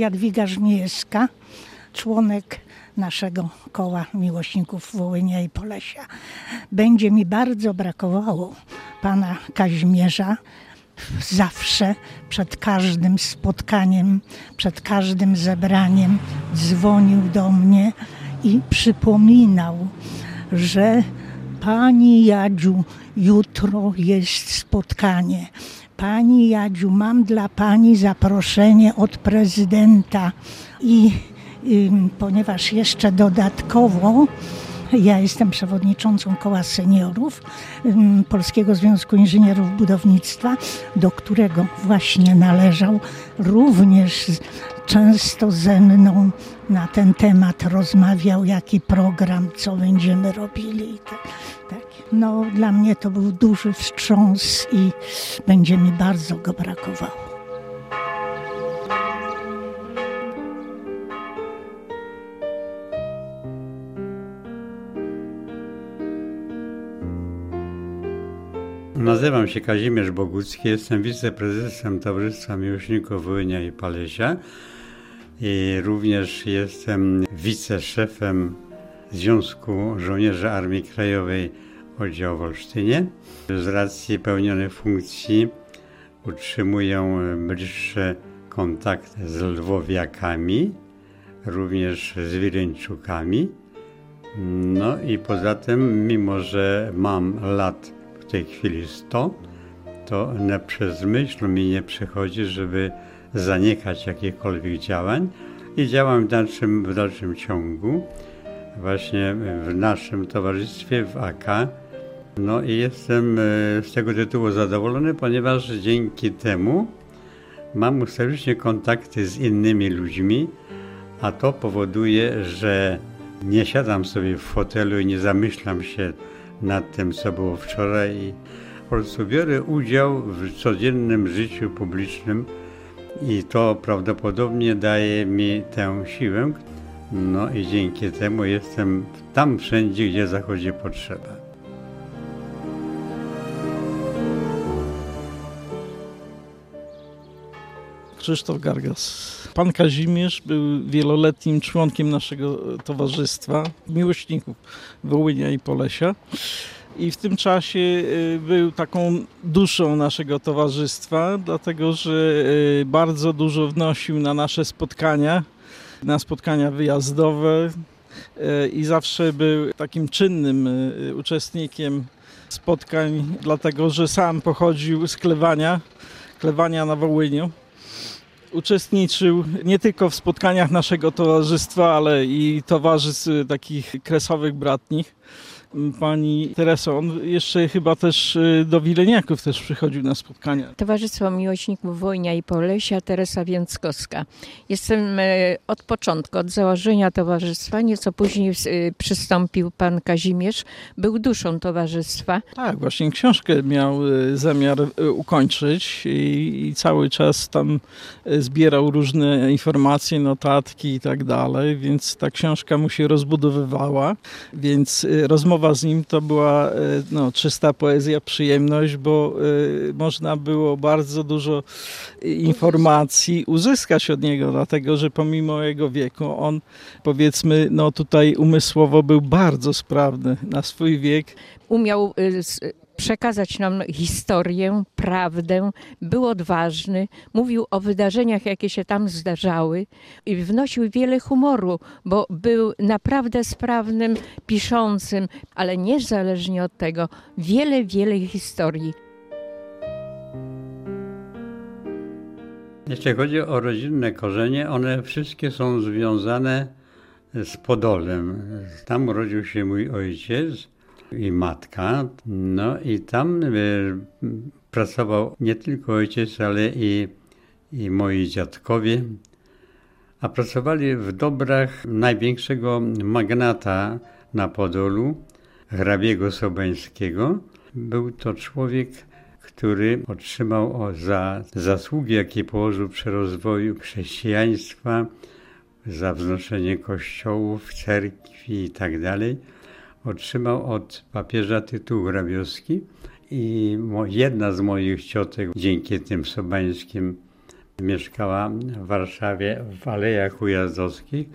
Jadwiga Żmijewska, członek naszego koła miłośników Wołynia i Polesia. Będzie mi bardzo brakowało pana Kazimierza. Zawsze przed każdym spotkaniem, przed każdym zebraniem dzwonił do mnie i przypominał, że Pani Jadziu, jutro jest spotkanie. Pani Jadziu, mam dla Pani zaproszenie od prezydenta i ponieważ jeszcze dodatkowo ja jestem przewodniczącą Koła Seniorów Polskiego Związku Inżynierów Budownictwa, do którego właśnie należał. Również często ze mną na ten temat rozmawiał, jaki program, co będziemy robili. Tak, tak. No, dla mnie to był duży wstrząs i będzie mi bardzo go brakowało. Nazywam się Kazimierz Bogucki, jestem wiceprezesem Towarzystwa Miłośników Wołynia i Palesia i również jestem wiceszefem Związku Żołnierzy Armii Krajowej Oddział w Olsztynie. Z racji pełnionej funkcji utrzymuję bliższe kontakty z lwowiakami, również z wileńczukami. No i poza tym, mimo że mam lat w tej chwili 100, to nie przez myśl mi nie przychodzi, żeby zanikać jakichkolwiek działań i działam w dalszym, w dalszym ciągu właśnie w naszym towarzystwie w AK. No i jestem e, z tego tytułu zadowolony, ponieważ dzięki temu mam ustawicznie kontakty z innymi ludźmi, a to powoduje, że nie siadam sobie w fotelu i nie zamyślam się nad tym, co było wczoraj. Po prostu biorę udział w codziennym życiu publicznym i to prawdopodobnie daje mi tę siłę. No i dzięki temu jestem tam wszędzie, gdzie zachodzi potrzeba. Krzysztof Gargas. Pan Kazimierz był wieloletnim członkiem naszego towarzystwa, miłośników Wołynia i Polesia. I w tym czasie y, był taką duszą naszego towarzystwa, dlatego że y, bardzo dużo wnosił na nasze spotkania, na spotkania wyjazdowe i zawsze był takim czynnym uczestnikiem spotkań, dlatego że sam pochodził z Klewania, Klewania na Wołyniu uczestniczył nie tylko w spotkaniach naszego towarzystwa, ale i towarzystw takich kresowych bratnich pani Tereso. On jeszcze chyba też y, do Wileniaków też przychodził na spotkania. Towarzystwo Miłośników Wojnia i Polesia, Teresa Więckowska. Jestem y, od początku, od założenia towarzystwa. Nieco później y, przystąpił pan Kazimierz. Był duszą towarzystwa. Tak, właśnie książkę miał zamiar ukończyć i, i cały czas tam zbierał różne informacje, notatki i tak dalej, więc ta książka mu się rozbudowywała, więc rozmowa rozmowa z nim to była e, no, czysta poezja, przyjemność, bo y, można było bardzo dużo informacji uzyskać od niego, dlatego że pomimo jego wieku on powiedzmy no tutaj umysłowo był bardzo sprawny na swój wiek. Umiał y, przekazać nam historię, prawdę, był odważny, mówił o wydarzeniach, jakie się tam zdarzały i wnosił wiele humoru, bo był naprawdę sprawnym piszącym, ale niezależnie od tego, wiele, wiele historii. Jeśli chodzi o rodzinne korzenie, one wszystkie są związane z Podolem. Tam urodził się mój ojciec i matka. No i tam e, pracował nie tylko ojciec, ale i, i moi dziadkowie. A pracowali w dobrach największego magnata na Podolu, hrabiego Sobańskiego. Był to człowiek, który otrzymał za zasługi, jakie położył przy rozwoju chrześcijaństwa, za wznoszenie kościołów, cerkwi itd. Otrzymał od papieża tytuł hrabiowski i jedna z moich ciotek dzięki tym sobańskim mieszkała w Warszawie w Alejach Ujazdowskich,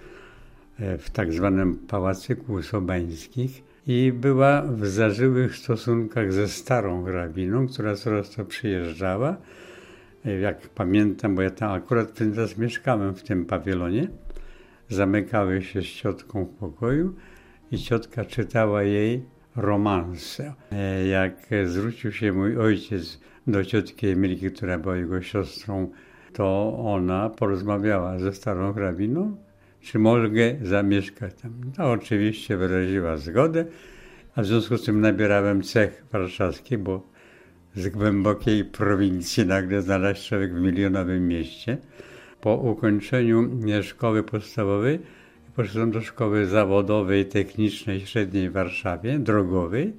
e, w tak zwanym Pałacyku Sobańskich i była w zażyłych stosunkach ze starą hrabiną, która coraz to przyjeżdżała. E, jak pamiętam, bo ja tam akurat wtedy czas mieszkałem w tym pawilonie, zamykały się z ciotką w pokoju i ciotka czytała jej romanse. E, jak zwrócił się mój ojciec do ciotki Emilki, która była jego siostrą, to ona porozmawiała ze starą hrabiną, czy mogę zamieszkać tam. No, oczywiście wyraziła zgodę, a w związku z tym nabierałem cech warszawskich, bo z głębokiej prowincji nagle znalazł człowiek w milionowym mieście. Po ukończeniu szkoły podstawowej poszedłem do szkoły zawodowej, technicznej, średniej w Warszawie, drogowej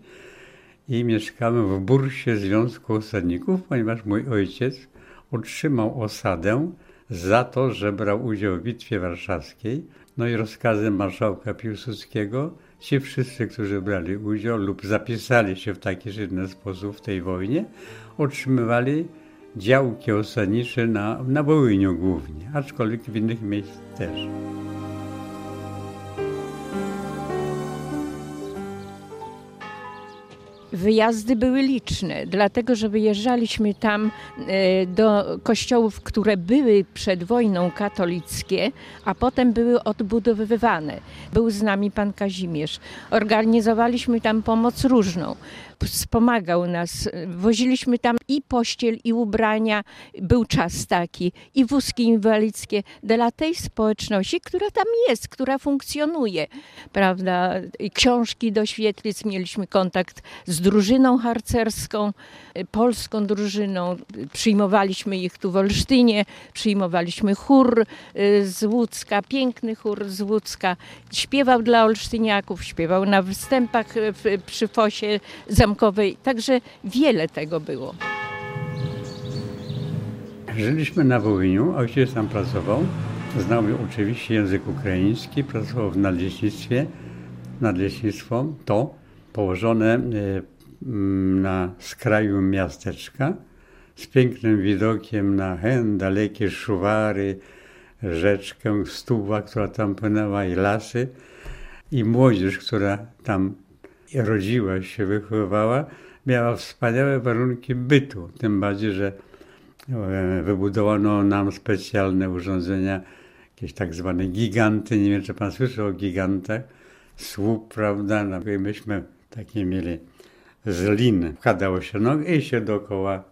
i mieszkałem w bursie Związku Osadników, ponieważ mój ojciec otrzymał osadę za to, że brał udział w Bitwie Warszawskiej. No i rozkazem marszałka Piłsudskiego ci wszyscy, którzy brali udział lub zapisali się w taki czy inny sposób w tej wojnie, otrzymywali działki osadnicze na, na Wołyniu głównie, aczkolwiek w innych miejscach też. Wyjazdy były liczne, dlatego że wyjeżdżaliśmy tam e, do kościołów, które były przed wojną katolickie, a potem były odbudowywane. Był z nami pan Kazimierz. Organizowaliśmy tam pomoc różną wspomagał nas. Woziliśmy tam i pościel, i ubrania. Był czas taki, i wózki inwalidzkie dla tej społeczności, która tam jest, która funkcjonuje, prawda? I książki do świetlic, mieliśmy kontakt z drużyną harcerską, polską drużyną. Przyjmowaliśmy ich tu w Olsztynie, przyjmowaliśmy chór y, z Łódzka, piękny chór z Łódzka. Śpiewał dla olsztyniaków, śpiewał na występach przy Fosie Zamkowej, także wiele tego było. Żyliśmy na Wołyniu, ojciec tam pracował. Znał oczywiście język ukraiński, pracował w nadleśnictwie. Nadleśnictwo to położone y, Mm, na skraju miasteczka z pięknym widokiem na hen, dalekie szuwary, rzeczkę, stuwa, która tam płynęła i lasy i młodzież, która tam rodziła się, wychowywała, miała wspaniałe warunki bytu, tym bardziej, że e, wybudowano nam specjalne urządzenia, jakieś tak zwane giganty, nie wiem, czy pan słyszał o gigantach, słup, prawda, no, myśmy takie mieli z lin wkładało się nogę i się dookoła.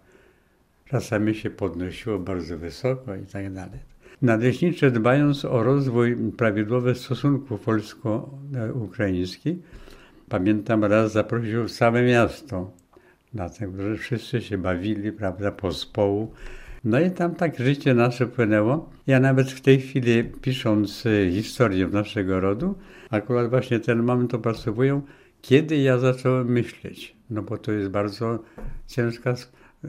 Czasami się podnosiło bardzo wysoko i tak dalej. Nadleśnicze dbając o rozwój prawidłowych stosunków polsko-ukraińskich, pamiętam raz zaprosił całe miasto, dlatego że wszyscy się bawili, prawda, pospołu. No i tam tak życie nasze płynęło. Ja nawet w tej chwili pisząc e, historię naszego rodu, akurat właśnie ten moment opracowuję, kiedy ja zacząłem myśleć, no bo to jest bardzo ciężka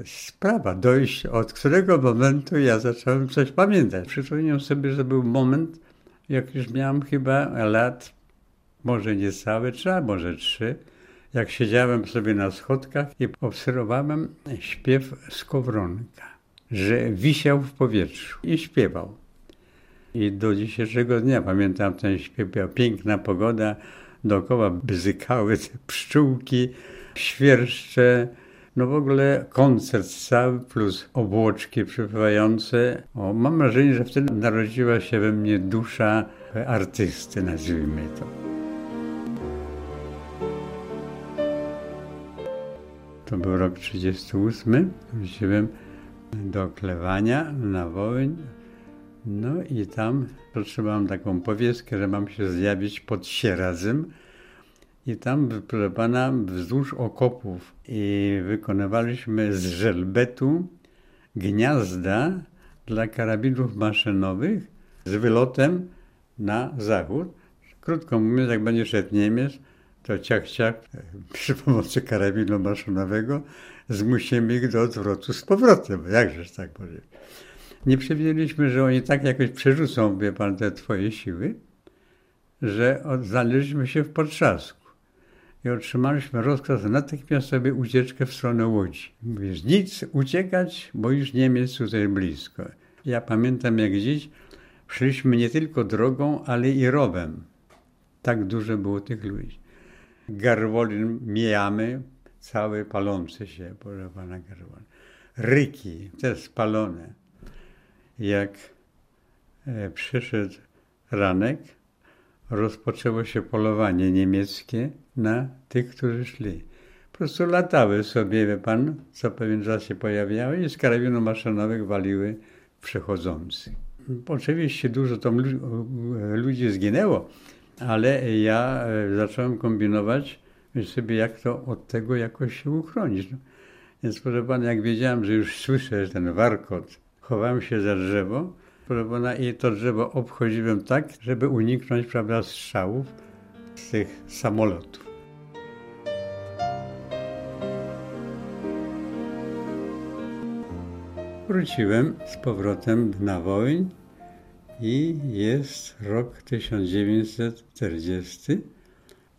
sprawa, dojść od którego momentu ja zacząłem coś pamiętać. Przypomniałem sobie, że był moment, jak już miałem chyba lat, może niecałe trzy, a może trzy, jak siedziałem sobie na schodkach i obserwowałem śpiew skowronka, że wisiał w powietrzu i śpiewał. I do dzisiejszego dnia pamiętam ten śpiew, piękna pogoda, dookoła bzykały te pszczółki, świerszcze, no w ogóle koncert cały plus obłoczki przypływające. O, mam wrażenie, że wtedy narodziła się we mnie dusza artysty, nazwijmy to. To był rok 38. Wróciłem do Klewania na Wołyń. No i tam otrzymałem taką powieskę, że mam się zjawić pod Sierazem i tam, proszę wzdłuż okopów i wykonywaliśmy z żelbetu gniazda dla karabinów maszynowych z wylotem na zachód. Krótko mówiąc, jak będzie szedł Niemiec, to ciach, ciach przy pomocy karabinu maszynowego zmusimy ich do odwrotu z powrotem. Jakżeż tak powiedzieć. Nie przewidzieliśmy, że oni tak jakoś przerzucą, wie pan, te twoje siły, że znaleźliśmy się w potrzasku i otrzymaliśmy rozkaz natychmiastowej ucieczkę w stronę Łodzi. Mówisz, nic, uciekać, bo już Niemiec tutaj blisko. Ja pamiętam jak dziś szliśmy nie tylko drogą, ale i rowem. Tak dużo było tych ludzi. Garwolin mijamy, cały palący się, proszę pana Garwolin. Ryki, też spalone. Jak e, przyszedł ranek, rozpoczęło się polowanie niemieckie na tych, którzy szli. Po prostu latały sobie, wie pan, co pewien czas się pojawiały i z karabinów maszynowych waliły przechodzących. Oczywiście dużo tam ludzi zginęło, ale ja e, zacząłem kombinować sobie, jak to od tego jakoś się uchronić. No. Więc proszę pana, jak wiedziałem, że już słyszę ten warkot, chowałem się za drzewo, proszę pana, i to drzewo obchodziłem tak, żeby uniknąć, prawda, strzałów z tych samolotów. Wróciłem z powrotem na wojnę i jest rok 1940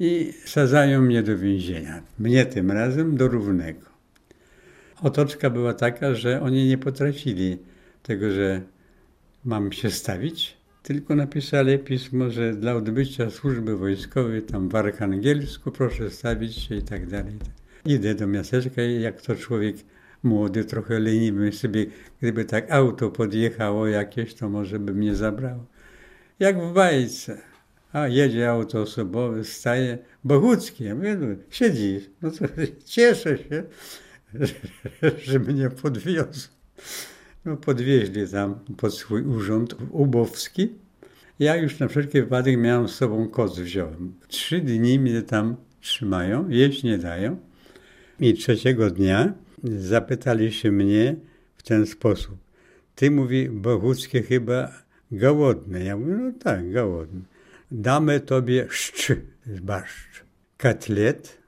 i sadzają mnie do więzienia. Mnie tym razem do równego. Otoczka była taka, że oni nie potrafili tego, że mam się stawić, tylko napisali pismo, że dla odbycia służby wojskowej tam w Archangelsku proszę stawić się i tak dalej. Idę do miasteczka i jak to człowiek młody, trochę leniwy sobie, gdyby tak auto podjechało jakieś, to może by mnie zabrało. Jak w bajce. A jedzie auto osobowe, staje, Bogucki, no, siedzi, no to cieszę się, że, że mnie podwiozł. No podwieźli tam pod swój urząd ubowski. Ja już na wszelki wypadek miałem z sobą koc wziąłem. Trzy dni mnie tam trzymają, jeść nie dają. I trzeciego dnia zapytali się mnie w ten sposób. Ty, mówi, Boguckie chyba gołodne. Ja mówię, no tak, gołodne. Damy tobie szczy, barszcz, katlet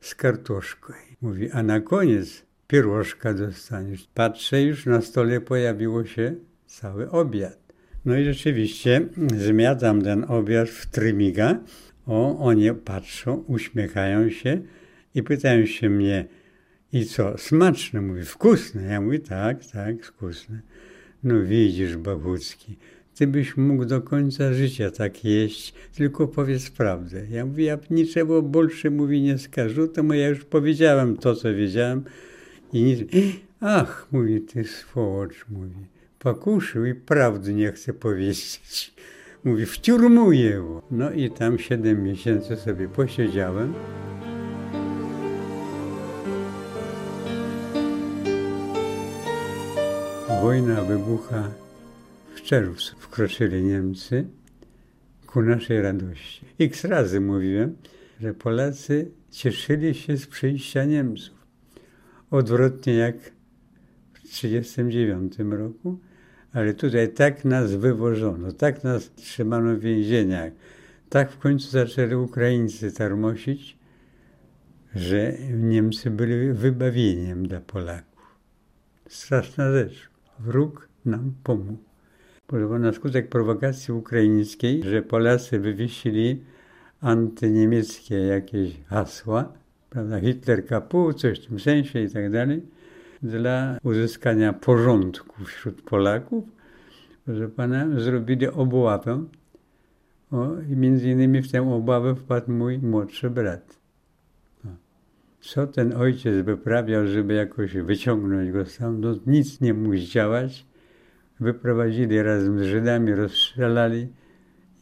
z kartoszką. Mówi, a na koniec pierożka dostaniesz. Patrzę, już na stole pojawiło się cały obiad. No i rzeczywiście zmiatam ten obiad w trymiga. O, oni patrzą, uśmiechają się i pytają się mnie, i co? Smaczne, mówi, wkusne. Ja mówię, tak, tak, wkusne. No widzisz, Babucki, ty byś mógł do końca życia tak jeść, tylko powiedz prawdę. Ja mówię, ja niczego bolsze, mówi, nie skażu, to ja już powiedziałem to, co wiedziałem. I nic... Ach, mówi, ty swołocz, mówi, pokuszył i prawdy nie chce powiedzieć. Mówi, wciurmuję go. No i tam siedem miesięcy sobie posiedziałem. Wojna wybucha w czerwcu. Wkroczyli Niemcy ku naszej radości. X razy mówiłem, że Polacy cieszyli się z przyjścia Niemców. Odwrotnie jak w 1939 roku, ale tutaj tak nas wywożono, tak nas trzymano w więzieniach, tak w końcu zaczęli Ukraińcy tarmosić, że Niemcy byli wybawieniem dla Polaków. Straszna rzecz wróg nam pomógł. Bo na skutek prowokacji ukraińskiej, że Polacy wywiesili antyniemieckie jakieś hasła, prawda, Hitler kapu, coś w tym sensie i tak dalej, dla uzyskania porządku wśród Polaków, że pana zrobili obławę. O, I między innymi w tę obławę wpadł mój młodszy brat co ten ojciec wyprawiał, żeby jakoś wyciągnąć go stamtąd, nic nie mógł zdziałać. Wyprowadzili razem z Żydami, rozstrzelali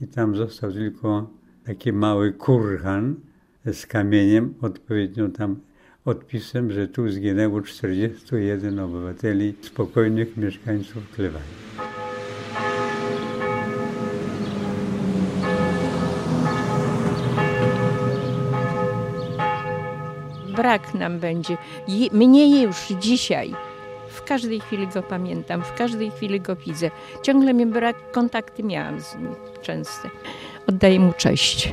i tam został tylko taki mały kurhan z kamieniem, odpowiednio tam odpisem, że tu zginęło 41 obywateli, spokojnych mieszkańców Klewani. Brak nam będzie. mnie już dzisiaj. W każdej chwili go pamiętam, w każdej chwili go widzę. Ciągle mi brak, kontakty miałam z nim częste. Oddaję mu cześć.